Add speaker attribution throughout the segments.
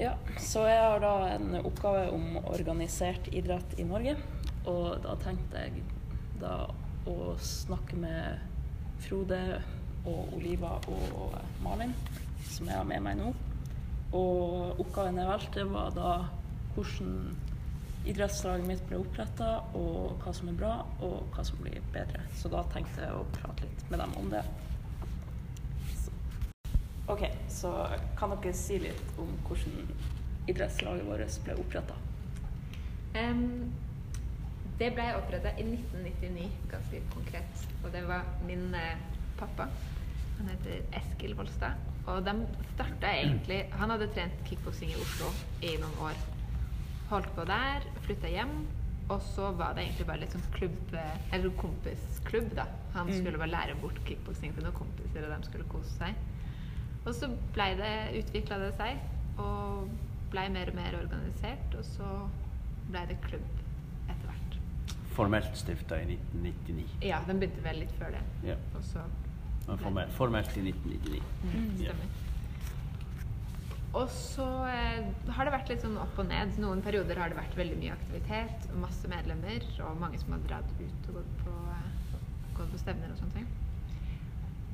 Speaker 1: Ja, så jeg har da en oppgave om organisert idrett i Norge. Og da tenkte jeg da å snakke med Frode og Oliva og Malin, som jeg har med meg nå. Og oppgaven jeg valgte, var da hvordan idrettslaget mitt ble oppretta, og hva som er bra, og hva som blir bedre. Så da tenkte jeg å prate litt med dem om det. OK, så kan dere si litt om hvordan idrettslaget vårt ble oppretta?
Speaker 2: Um, det ble oppretta i 1999, ganske konkret. Og det var min eh, pappa. Han heter Eskil Volstad. Og de starta egentlig Han hadde trent kickboksing i Oslo i noen år. Holdt på der, flytta hjem. Og så var det egentlig bare litt sånn klubb, eh, eller kompisklubb, da. Han
Speaker 1: Mm.
Speaker 2: skulle bare lære bort kickboksing til noen kompiser, og de skulle kose seg. Og så blei det, utvikla det seg, og blei mer og mer organisert. Og så blei det klubb etter hvert.
Speaker 3: Formelt stifta i 1999.
Speaker 2: Ja, den begynte vel litt før det.
Speaker 3: Ja. Formelt, formelt i 1999.
Speaker 2: mm,
Speaker 3: Ja.
Speaker 2: Stemmer. Og så eh, har det vært litt sånn opp og ned. Noen perioder har det vært veldig mye aktivitet, masse medlemmer, og mange som har dratt ut og gått på, eh, gått på stevner og sånne ting.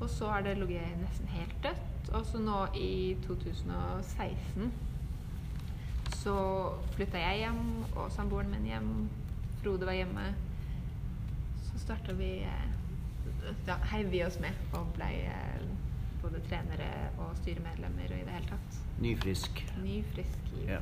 Speaker 2: Og så har det ligget nesten helt dødt. Og så nå i 2016 så flytta jeg hjem, og samboeren min hjem. Frode var hjemme. Så starta vi eh, Da heiv vi oss med og ble eh, både trenere og styremedlemmer og i det hele tatt.
Speaker 3: Nyfrisk. Nyfrisk
Speaker 2: Ny.
Speaker 3: Ja.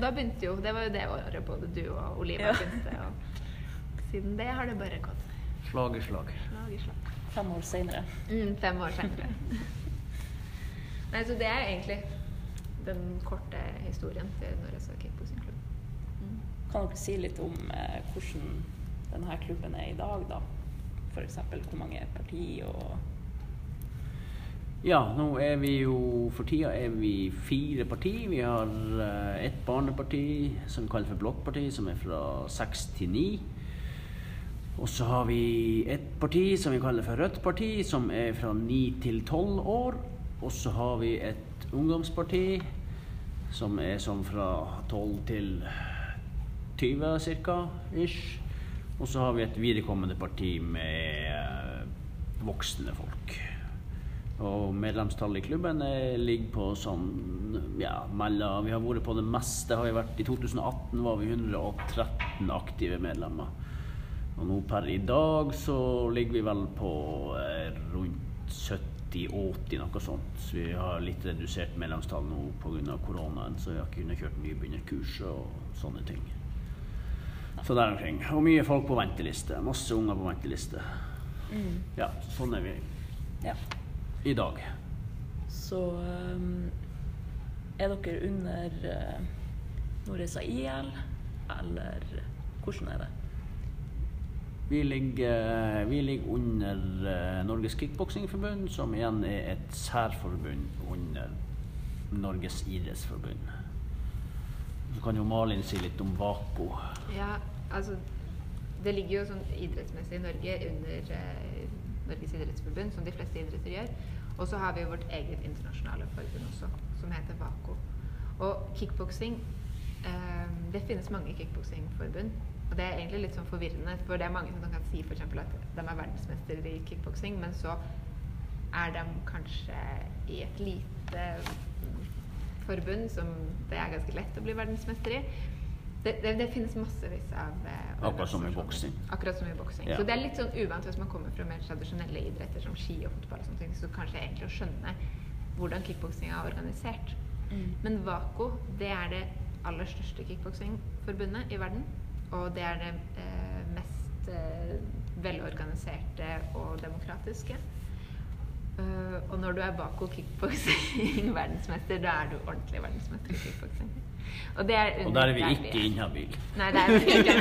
Speaker 2: Da begynte jo Det var jo det året både du og Oliva
Speaker 1: Ja.
Speaker 2: begynte. Og siden det har det bare gått
Speaker 3: Slag i slag.
Speaker 2: slag i slag.
Speaker 1: Fem år seinere.
Speaker 2: Mm, fem år senere. Nei, så det er egentlig den korte historien til Norges kickboksingklubb. Mm.
Speaker 1: Kan dere si litt om eh, hvordan denne klubben er i dag, da? F.eks. hvor mange parti og
Speaker 3: Ja, nå er vi jo For tida er vi fire parti. Vi har eh, ett barneparti som kalles for Blokkparti, som er fra seks til ni. Og så har vi et parti som vi kaller for Rødt parti, som er fra 9 til tolv år. Og så har vi et ungdomsparti som er sånn fra tolv til 20 ca. ish. Og så har vi et viderekommende parti med voksne folk. Og medlemstallet i klubben eh, ligger på sånn ja, mellom Vi har vært på det meste. Har vi vært, I 2018 var vi 113 aktive medlemmer. Og nå per i dag så ligger vi vel på eh, rundt 70-80, noe sånt. Så vi har litt redusert medlemstall nå pga. koronaen, så vi har kunnet kjørt nybegynnerkurs og sånne ting. Så der omkring. Og mye folk på venteliste. Masse unger på venteliste.
Speaker 1: mm.
Speaker 3: Ja, sånn er vi
Speaker 1: Ja.
Speaker 3: i dag.
Speaker 1: Så um, er dere under uh, Nordreisa IL, eller hvordan er det?
Speaker 3: Vi ligger, vi ligger under eh, Norges Kickboksingforbund, som igjen er et særforbund under Norges idrettsforbund. Så kan jo Malin si litt om Vako.
Speaker 2: Ja, altså Det ligger jo sånn idrettsmessig i Norge under eh, Norges idrettsforbund, som de fleste idretter gjør. Og så har vi jo vårt eget internasjonale forbund også, som heter VAKO. Og kickboksing eh, Det finnes mange kickboksingforbund. Og det er egentlig litt sånn forvirrende, for det er mange som kan si eksempel at de er verdensmester i kickboksing, men så er de kanskje i et lite forbund som det er ganske lett å bli verdensmester i. Det, det, det finnes massevis av eh,
Speaker 3: Akkurat som i boksing.
Speaker 2: Akkurat som i boksing.
Speaker 3: Ja.
Speaker 2: Så det er litt sånn uvant hvis man kommer fra mer tradisjonelle idretter som ski og fotball, og sånne ting, så kanskje egentlig å skjønne hvordan kickboksing er organisert.
Speaker 1: Mm.
Speaker 2: Men VAKO det er det aller største kickboksingforbundet i verden. Og det er det eh, mest eh, velorganiserte og demokratiske. Uh, og når du er Bako kickboksing-verdensmester, da er du ordentlig verdensmester i kickboksing. Og, det er
Speaker 3: Og der er vi ikke inhabile.
Speaker 2: Nei, det er vi ikke.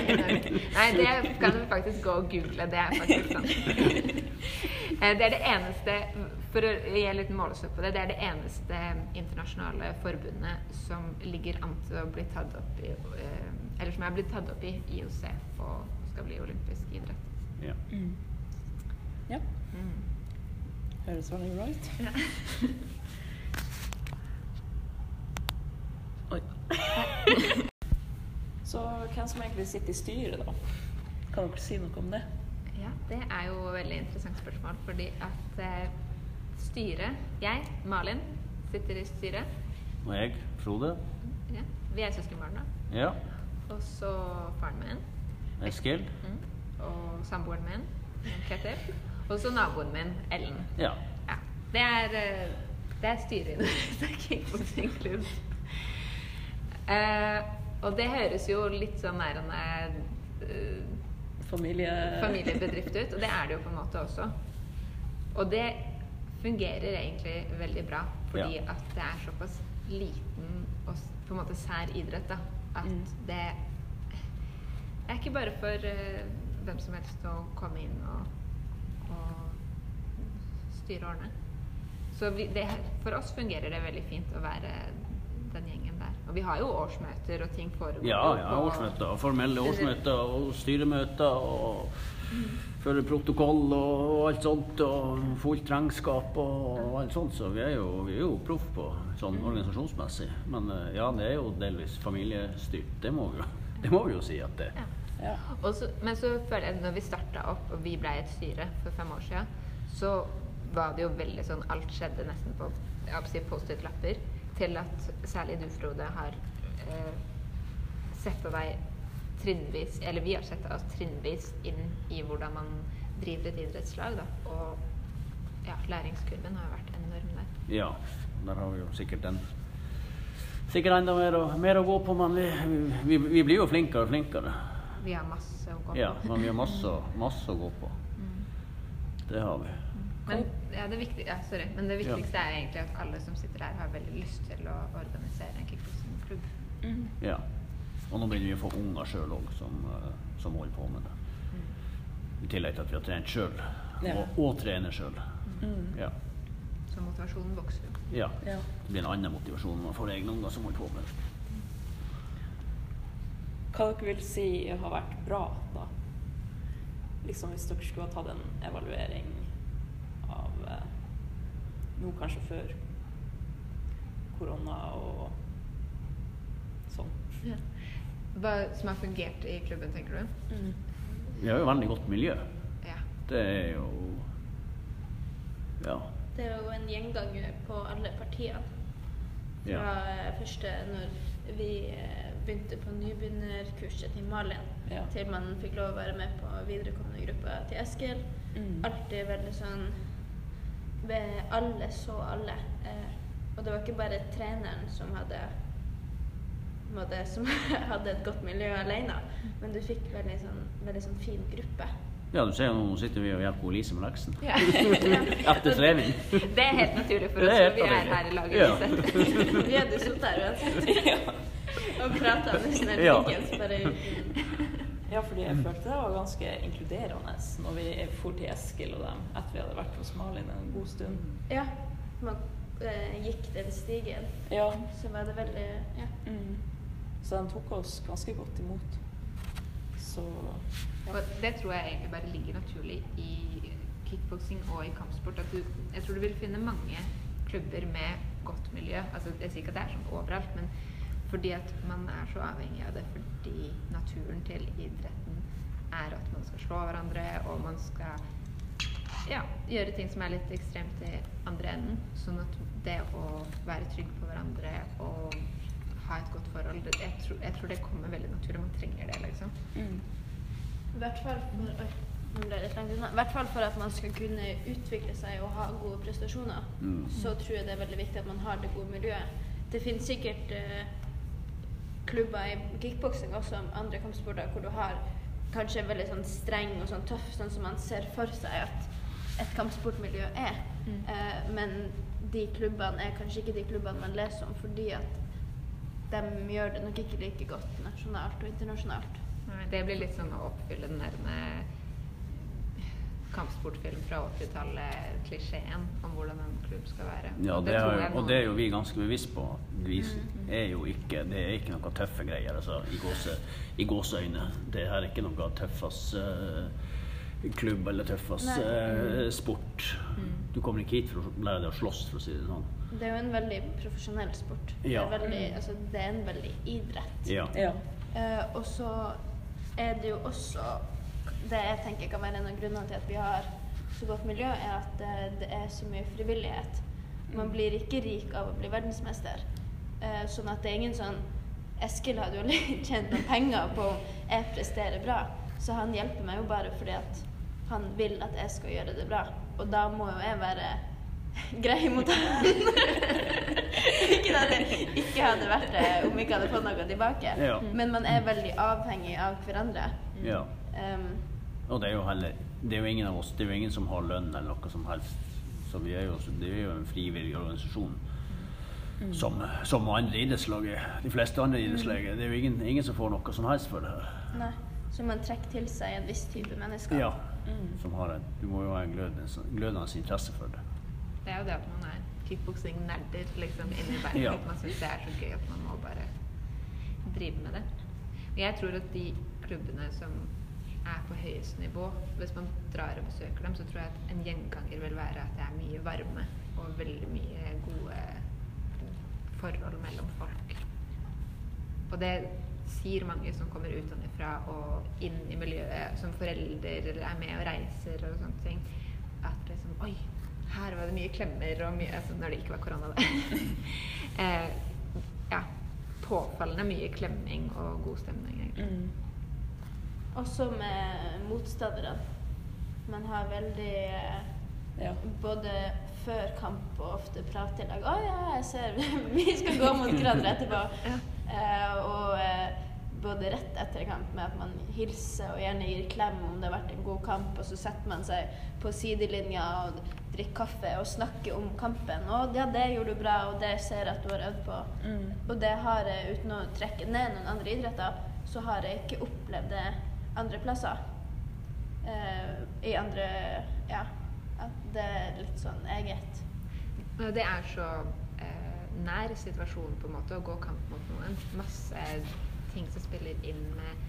Speaker 2: Nei, det kan du faktisk gå og google. Det er faktisk sant. Eh, Det er det eneste For å gi en liten målestokk på det, det er det eneste internasjonale forbundet som ligger an til å bli tatt opp i eh, Eller som er blitt tatt opp i IOC og skal bli olympisk idrett.
Speaker 3: Ja.
Speaker 1: Mm. Ja,
Speaker 2: Mm.
Speaker 1: høres veldig bra ut.
Speaker 2: Ja.
Speaker 1: Oi. Så hvem som egentlig sitter i styret, da? Kan dere si noe om det?
Speaker 2: Ja, det er jo et veldig interessant spørsmål, fordi at eh, styret Jeg, Malin, sitter i styret.
Speaker 3: Og jeg, Frode.
Speaker 2: Ja, vi er søskenbarn, da.
Speaker 3: Ja.
Speaker 2: Og så faren min.
Speaker 3: Eskil.
Speaker 2: Mm. Og samboeren min, Ketil. Og så naboen min, Ellen.
Speaker 3: Ja.
Speaker 2: Ja. Det er, eh, det er styret i kickboksingklubb. Uh, og det høres jo litt sånn nærende en eh,
Speaker 1: Familie...
Speaker 2: familiebedrift ut, og det er det jo på en måte også. Og det fungerer egentlig veldig bra, fordi
Speaker 3: Ja.
Speaker 2: at det er såpass liten og på en måte sær idrett, da. At
Speaker 1: Mm.
Speaker 2: det er ikke bare for uh, hvem som helst å komme inn og, og styre og ordne. Så vi, det, for oss fungerer det veldig fint å være den gjengen der. Og vi har jo årsmøter og ting foregår.
Speaker 3: Ja, ja, årsmøter, formelle årsmøter og styremøter og føre protokoll og alt sånt og fullt regnskap og alt sånt, så vi er jo, vi er jo proff på sånn organisasjonsmessig. Men eh, ja, det er jo delvis familiestyrt, det må vi jo, det må vi jo si at det
Speaker 2: Ja.
Speaker 1: Ja.
Speaker 2: Men så føler jeg når vi starta opp og vi ble et styre for fem år siden, så var det jo veldig sånn Alt skjedde nesten på si Post-It-lapper. Til at særlig du, Frode, har eh, på deg trinnvis Eller vi har sett oss trinnvis inn i hvordan man driver et idrettslag. Da. Og ja, læringskurven har vært enorm der.
Speaker 3: Ja, der har vi jo sikkert en Sikkert enda mer, å- mer å gå på, men vi, vi, vi blir jo flinkere og flinkere.
Speaker 2: Vi har masse å gå på.
Speaker 3: Ja, men vi har masse, masse å gå på. Det har vi.
Speaker 2: Men, ja, det, viktig, ja, sorry. Men det viktigste er egentlig at alle som sitter der, har veldig lyst til å organisere en kickboksingklubb.
Speaker 1: Mm.
Speaker 3: Ja. Og nå begynner vi å få unger sjøl òg som, eh, som holder på med det. I tillegg til at vi har trent sjøl, og, og trener sjøl.
Speaker 1: Mm.
Speaker 3: Ja.
Speaker 2: Så motivasjonen vokser jo.
Speaker 3: ja.
Speaker 1: Ja.
Speaker 3: Det blir en annen motivasjon når man får egne unger som holder på med det.
Speaker 1: Hva dere vil si har vært bra, da? Liksom Hvis dere skulle ha tatt en evaluering av eh, nå kanskje før korona og sånn.
Speaker 2: Hva som har fungert i klubben, tenker du?
Speaker 1: Mm.
Speaker 3: Vi har jo veldig godt miljø.
Speaker 2: Ja.
Speaker 3: Det er jo Ja.
Speaker 4: Det er jo en gjenganger på alle partiene. Fra
Speaker 3: ja.
Speaker 4: eh, første når vi eh, begynte på nybegynnerkurset til Malin,
Speaker 1: Ja.
Speaker 4: til man fikk lov å være med på viderekommende gruppa til Eskil.
Speaker 1: Mm.
Speaker 4: Alltid veldig sånn ved Alle så alle. Eh, og det var ikke bare treneren som hadde måte, som hadde et godt miljø alene, men du fikk veldig sånn, veldig sånn fin gruppe.
Speaker 3: ja, du ser jo nå sitter vi og hjelper Lise med leksen.
Speaker 2: Ja.
Speaker 3: Etter trening.
Speaker 2: Det er helt naturlig for oss, for vi er her i laget.
Speaker 3: Ja.
Speaker 4: Vi hadde sittet her uansett og prata med sånn her
Speaker 3: Ja.
Speaker 4: bare
Speaker 1: Ja, fordi jeg følte det var ganske inkluderende når vi for til Eskil og dem etter vi hadde vært hos Malin en god stund.
Speaker 4: Ja, man eh, gikk den stigen,
Speaker 1: Ja.
Speaker 4: så var det veldig Ja.
Speaker 1: Mm. Så de tok oss ganske godt imot. Så
Speaker 2: ja. det tror jeg egentlig bare ligger naturlig i kickboksing og i kampsport. At du, jeg tror du vil finne mange klubber med godt miljø. Altså, jeg sier ikke at det er sånn overalt, men fordi at man er så avhengig av det fordi naturen til idretten er at man skal slå hverandre, og man skal ja, gjøre ting som er litt ekstremt i andre enden. Sånn at det å være trygg på hverandre og ha et godt forhold, jeg, tror, jeg tror det kommer veldig naturlig. Man trenger det, liksom.
Speaker 1: mm.
Speaker 4: I hvert fall for. I hvert fall at man skal kunne utvikle seg og ha gode prestasjoner,
Speaker 3: Mm.
Speaker 4: så tror jeg det er veldig viktig at man har det gode miljøet. Det finnes sikkert eh, klubber i kickboksing også, andre kampsporter, hvor du har kanskje veldig sånn streng og sånn tøff, sånn som man ser for seg at et kampsportmiljø er.
Speaker 2: Mm.
Speaker 4: Eh, men de klubbene er kanskje ikke de klubbene man leser om, fordi at de gjør det nok ikke like godt nasjonalt og internasjonalt.
Speaker 2: Nei, det blir litt sånn å oppfylle den der kampsportfilm fra 80-tallet, klisjeen om hvordan en klubb skal være.
Speaker 3: Ja, det
Speaker 2: det
Speaker 3: er,
Speaker 2: jeg
Speaker 3: og det er jo vi ganske bevisst på. Vi er jo ikke, det er ikke noe tøffe greier altså, i, gåse, i gåseøyne. Det her er ikke noe tøffas uh, klubb eller tøffas
Speaker 4: Nei.
Speaker 3: eh, sport. Du kommer ikke hit for å lære deg å slåss, for å si det sånn.
Speaker 4: Det er jo en veldig profesjonell sport.
Speaker 3: Ja.
Speaker 4: Det, er veldig, altså, det er en veldig idrett.
Speaker 3: Ja.
Speaker 1: Ja.
Speaker 4: Uh, og så er det jo også Det jeg tenker kan være en av grunnene til at vi har så godt miljø, er at eh, det er så mye frivillighet. Man blir ikke rik av å bli verdensmester. Uh, sånn at det er ingen sånn Eskil hadde jo tjent noen penger på om jeg presterer bra, så han hjelper meg jo bare fordi at han vil at jeg skal gjøre det bra. Og da må jo jeg være grei mot han. ikke at jeg ikke hadde vært det om ikke hadde fått noe tilbake.
Speaker 3: Ja.
Speaker 4: Men man er veldig avhengig av hverandre.
Speaker 3: ja.
Speaker 4: Um,
Speaker 3: Og det er jo heller Det er jo ingen av oss Det er jo ingen som har lønn eller noe som helst. Så vi er jo, det er jo en frivillig organisasjon. Som, som andre idrettslag er. De fleste andre idrettslag er. Det er jo ingen, ingen som får noe som helst for det her.
Speaker 4: nei. Så man trekker til seg en viss type mennesker.
Speaker 3: Ja. Som har en, du må jo ha en glødende, glødende interesse for det.
Speaker 2: Det er jo det at man er kickboksing-nerder liksom, inni verden.
Speaker 3: Ja.
Speaker 2: At man syns det er så gøy at man må bare drive med det. Og jeg tror at de klubbene som er på høyeste nivå, hvis man drar og besøker dem, så tror jeg at en gjenganger vil være at det er mye varme og veldig mye gode forhold mellom folk. Og det sier mange som kommer utenfra og inn i miljøet som forelder eller er med og reiser og sånne ting. At liksom Oi, her var det mye klemmer og mye altså Når det ikke var korona, da. eh, ja. Påfallende mye klemming og god stemning, egentlig.
Speaker 1: Mm.
Speaker 4: Også med motstanderne. Man har veldig eh,
Speaker 1: Ja.
Speaker 4: Både før kamp og ofte prat i lag. 'Å ja, jeg ser vi skal gå mot hverandre etterpå.' Og eh, både rett etter kamp med at man hilser og gjerne gir klem om det har vært en god kamp, og så setter man seg på sidelinja og drikker kaffe og snakker om kampen. Og ja, det gjorde du bra, og det ser jeg at du har øvd på.'
Speaker 1: Mm.
Speaker 4: Og det har jeg, uten å trekke ned noen andre idretter, så har jeg ikke opplevd det andre plasser. Eh, I andre Ja. At det er litt sånn eget.
Speaker 2: Det er så eh, nær situasjonen på en måte å gå kamp mot noen. Masse ting som spiller inn med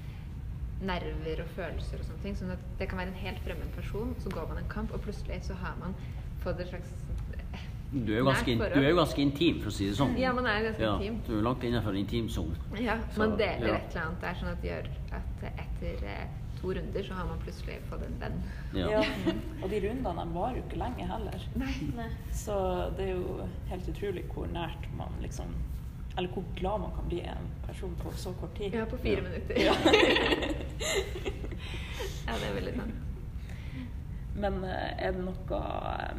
Speaker 2: nerver og følelser og sånne ting. Sånn at det kan være en helt fremmed person, så går man en kamp, og plutselig så har man fått et slags eh,
Speaker 3: Du er ganske, du er jo ganske intim, for å si det sånn.
Speaker 2: Ja, man er ganske
Speaker 3: Ja,
Speaker 2: intim.
Speaker 3: du er langt innenfor intimsonen.
Speaker 2: Ja, man deler
Speaker 3: ja.
Speaker 2: et eller annet der, sånn at det gjør at etter eh, to runder så har man plutselig fått en venn.
Speaker 3: Ja.
Speaker 1: Ja. Og de rundene de varer jo ikke lenge heller.
Speaker 4: Nei.
Speaker 1: Så det er jo helt utrolig hvor nært man liksom Eller hvor glad man kan bli en person på så kort tid.
Speaker 2: Ja, på fire
Speaker 3: Ja.
Speaker 2: minutter.
Speaker 1: Ja.
Speaker 2: ja, det er veldig sant.
Speaker 1: Men eh, er det noe eh,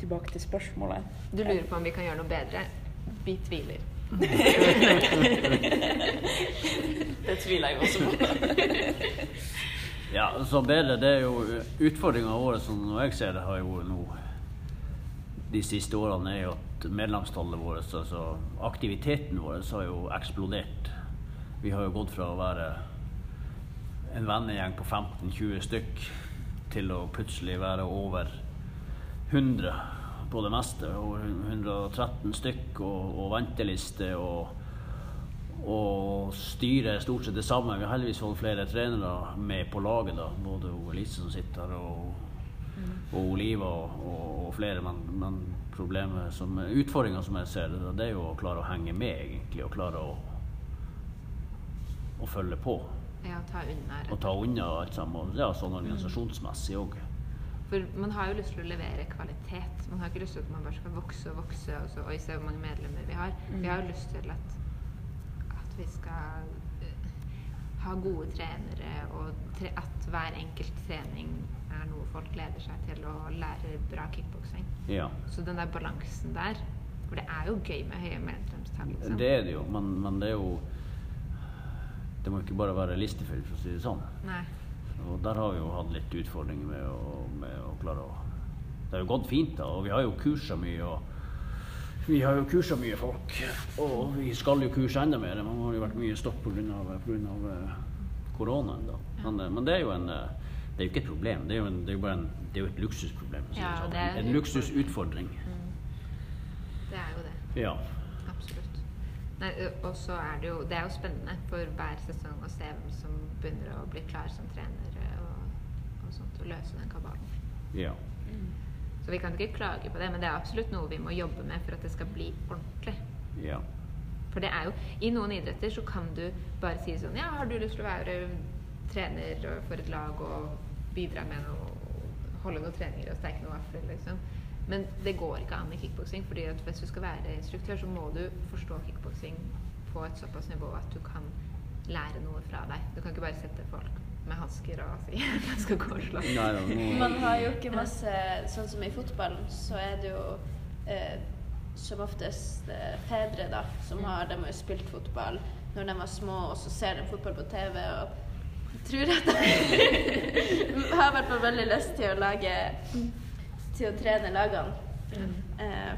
Speaker 1: Tilbake til spørsmålet.
Speaker 2: Du lurer på om vi kan gjøre noe bedre? Vi tviler.
Speaker 1: Det tviler jeg også på.
Speaker 3: Ja, så bedre, det er jo Utfordringa vår, som jeg ser det, har jo nå de siste årene, er jo at medlemstallet vårt, altså aktiviteten vår, har jo eksplodert. Vi har jo gått fra å være en vennegjeng på 15-20 stykk til å plutselig være over 100 på det meste. Og 113 stykk og, og venteliste og og styret er stort sett det samme. Vi har heldigvis fått flere trenere med på laget. da, Både Elise som sitter her, og, og Oliva og, og, og flere. Men, men problemet som utfordringa som jeg ser det, det er jo å klare å henge med, egentlig. Og klare å, å følge på.
Speaker 2: Ja, ta unna.
Speaker 3: Og ta unna alt sammen. Ja, sånn organisasjonsmessig òg.
Speaker 2: For man har jo lyst til å levere kvalitet. Man har ikke lyst til at man bare skal vokse og vokse. Og så, Oi, se hvor mange medlemmer vi har. Vi har jo lyst til at, at vi skal eh, ha gode trenere, og tre, at hver enkelt trening er noe folk gleder seg til å lære bra kickboksing.
Speaker 3: Ja.
Speaker 2: Så den der balansen der For det er jo gøy med høye medlemstall. Liksom.
Speaker 3: Det er det jo, men, men det er jo Det må ikke bare være listefyll, for å si det sånn.
Speaker 2: Nei.
Speaker 3: Og der har vi jo hatt litt utfordringer med å, med å klare å Det har jo gått fint, da, og vi har jo kursa mye. og vi har jo kursa mye folk, og vi skal jo kurse enda mer. Man har jo vært mye stopp pga. koronaen. da. Men, eh, men det er jo en eh, det er jo ikke et problem, det er jo, en, det er jo bare en, det er jo et luksusproblem.
Speaker 2: Ja,
Speaker 3: det
Speaker 2: er en
Speaker 3: en luksusutfordring.
Speaker 2: Det er jo det.
Speaker 3: Ja.
Speaker 2: Og så er det jo Det er jo spennende for hver sesong å se hvem som begynner å bli klar som trener og, og sånt, og løse den kabalen.
Speaker 3: ja.
Speaker 2: Så vi kan ikke klage på det, men det er absolutt noe vi må jobbe med for at det skal bli ordentlig.
Speaker 3: Ja.
Speaker 2: For det er jo, I noen idretter så kan du bare si sånn Ja, har du lyst til å være trener for et lag og bidra med noe Holde noen treninger og steike noen vafler, liksom. Men det går ikke an i kickboksing. fordi at hvis du skal være instruktør, så må du forstå kickboksing på et såpass nivå at du kan lære noe fra deg. Du kan ikke bare sette folk med hansker og si at de skal gå og
Speaker 3: nå
Speaker 4: Man har jo ikke masse Sånn som i fotballen, så er det jo eh, som oftest eh, fedre da, som har De har jo spilt fotball når de var små, og så ser de fotball på TV og tror at de har i hvert fall veldig lyst til å lage Til å trene lagene. Eh,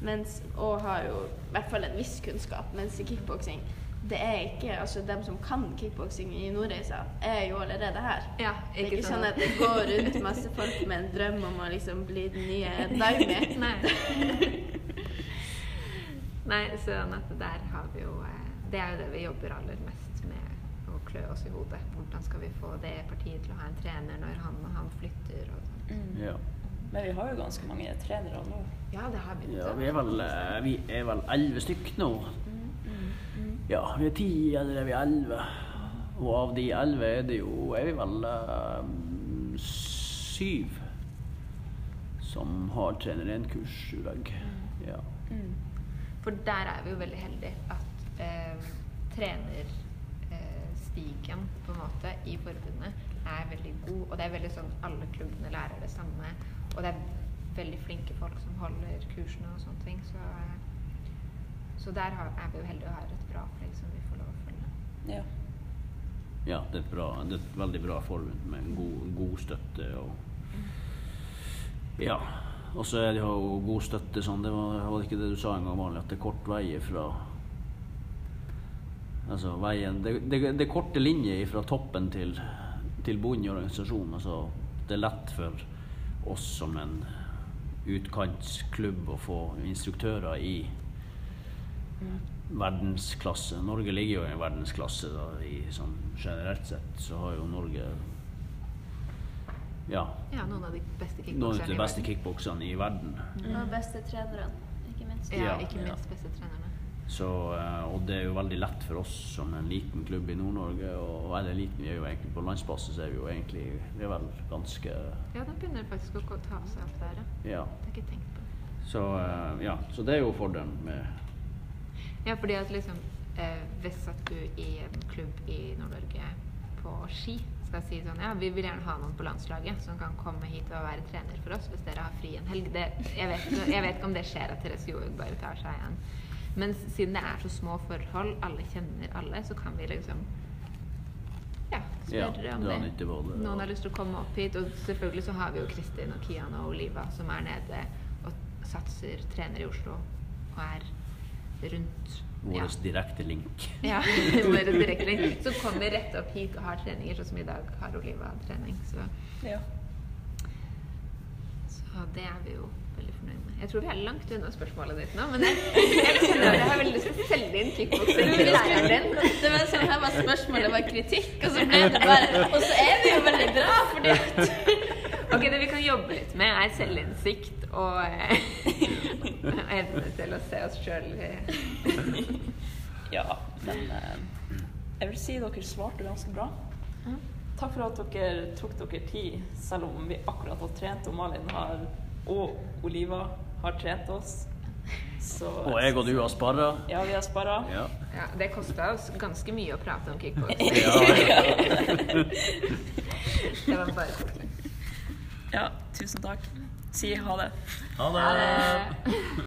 Speaker 4: mens, og har jo i hvert fall en viss kunnskap. Mens i kickboksing det er ikke, altså Dem som kan kickboksing i Nordreisa, er jo allerede her.
Speaker 2: Ja,
Speaker 4: Det er ikke sånn at det går rundt masse folk med en drøm om å liksom bli den nye Daimi.
Speaker 2: Nei. Nei, sånn at der har vi jo eh, Det er jo det vi jobber aller mest med å klø oss i hodet. Hvordan skal vi få det partiet til å ha en trener når han og han flytter og sånt.
Speaker 1: Mm.
Speaker 3: ja.
Speaker 1: Men vi har jo ganske mange trenere nå.
Speaker 2: Ja, det har vi.
Speaker 3: ja. Vi er vel eh, Vi er vel elleve stykk nå.
Speaker 1: Mm.
Speaker 3: Ja, vi er ti, eller er vi elleve? Og av de elleve er det jo Er vi vel eh, syv som har trener 1-kurs i dag. Ja.
Speaker 1: Mm.
Speaker 2: For der er vi jo veldig heldige at eh, trenerstigen eh, på en måte i forbundet er veldig god. Og det er veldig sånn alle klubbene lærer det samme. Og det er veldig flinke folk som holder kursene og sånne ting. Så, så der har, er vi jo heldige og har et bra opplegg som vi får lov å følge.
Speaker 1: Ja.
Speaker 3: ja, det er bra, det er et veldig bra forbund med god, god støtte. og ja, og så er det jo god støtte sånn, det var, var det ikke det du sa en gang, Malin, at det er kort vei fra Altså veien Det, det, det er korte linjer fra toppen til, til bunnen i organisasjonen. Altså, det er lett for oss som en utkantsklubb å få instruktører i verdensklasse. Norge ligger jo i verdensklasse da, i, sånn generelt sett. Så har jo Norge ja,
Speaker 2: Ja, noen av de beste
Speaker 3: noen av
Speaker 2: kickbokserne
Speaker 3: de
Speaker 2: i
Speaker 3: beste
Speaker 2: verden.
Speaker 3: Noen i verden.
Speaker 4: Og beste trenerne, ikke minst.
Speaker 2: Ja,
Speaker 3: Ja,
Speaker 2: ikke minst beste trenerne.
Speaker 3: Så, eh, og det er jo veldig lett for oss som en liten klubb i Nord-Norge. Og eller liten, vi er jo egentlig på landsbasis så er vi jo egentlig Vi er vel ganske
Speaker 2: Ja, den begynner faktisk å ta seg opp der, ja. Det har ikke tenkt på.
Speaker 3: Så, eh, ja. så det er jo fordelen med
Speaker 2: Ja, fordi at liksom eh, Hvis at du i en klubb i Nord-Norge på ski skal si sånn Ja, vi vil gjerne ha noen på landslaget som kan komme hit og være trener for oss hvis dere har fri en helg. Det, jeg, vet, jeg vet ikke om det skjer at Therese Johaug bare tar seg en. Men siden det er så små forhold, alle kjenner alle, så kan vi liksom ja,
Speaker 3: Ja,
Speaker 2: spørre om
Speaker 3: dra
Speaker 2: det.
Speaker 3: det,
Speaker 2: Noen har lyst til å komme opp hit. Og selvfølgelig så har vi jo Kristin og Kian og Oliva som er nede og satser, trener i Oslo og er rundt
Speaker 3: vår direkte link.
Speaker 2: ja, vår direkte link. Så kommer vi rett opp hit og har treninger, sånn som i dag har Oliva trening. Så,
Speaker 1: ja.
Speaker 2: så det er vi jo veldig fornøyd med. Jeg tror vi er langt unna spørsmålet ditt nå, men jeg, jeg kjenner at jeg har veldig lyst til å selge inn kickboksing til læreren din.
Speaker 4: Det var sånn her var spørsmålet var kritikk, og så ble det bare Og så er vi jo veldig bra, fordi
Speaker 2: Ok, det vi kan jobbe litt med, er selvinnsikt og eh, evne til å se oss sjøl
Speaker 1: ja. Men eh, jeg vil si dere svarte ganske bra. Takk for at dere tok dere tid, selv om vi akkurat har trent, og Malin har, og Oliva har trent oss. Så,
Speaker 3: Og jeg og du har sparra.
Speaker 1: Ja, vi har sparra.
Speaker 3: Ja.
Speaker 2: Ja, det kosta oss ganske mye å prate om kickboksing.
Speaker 3: Ja,
Speaker 2: Det var bare koselig.
Speaker 1: Ja, tusen takk. Si ha det.
Speaker 3: Ha det!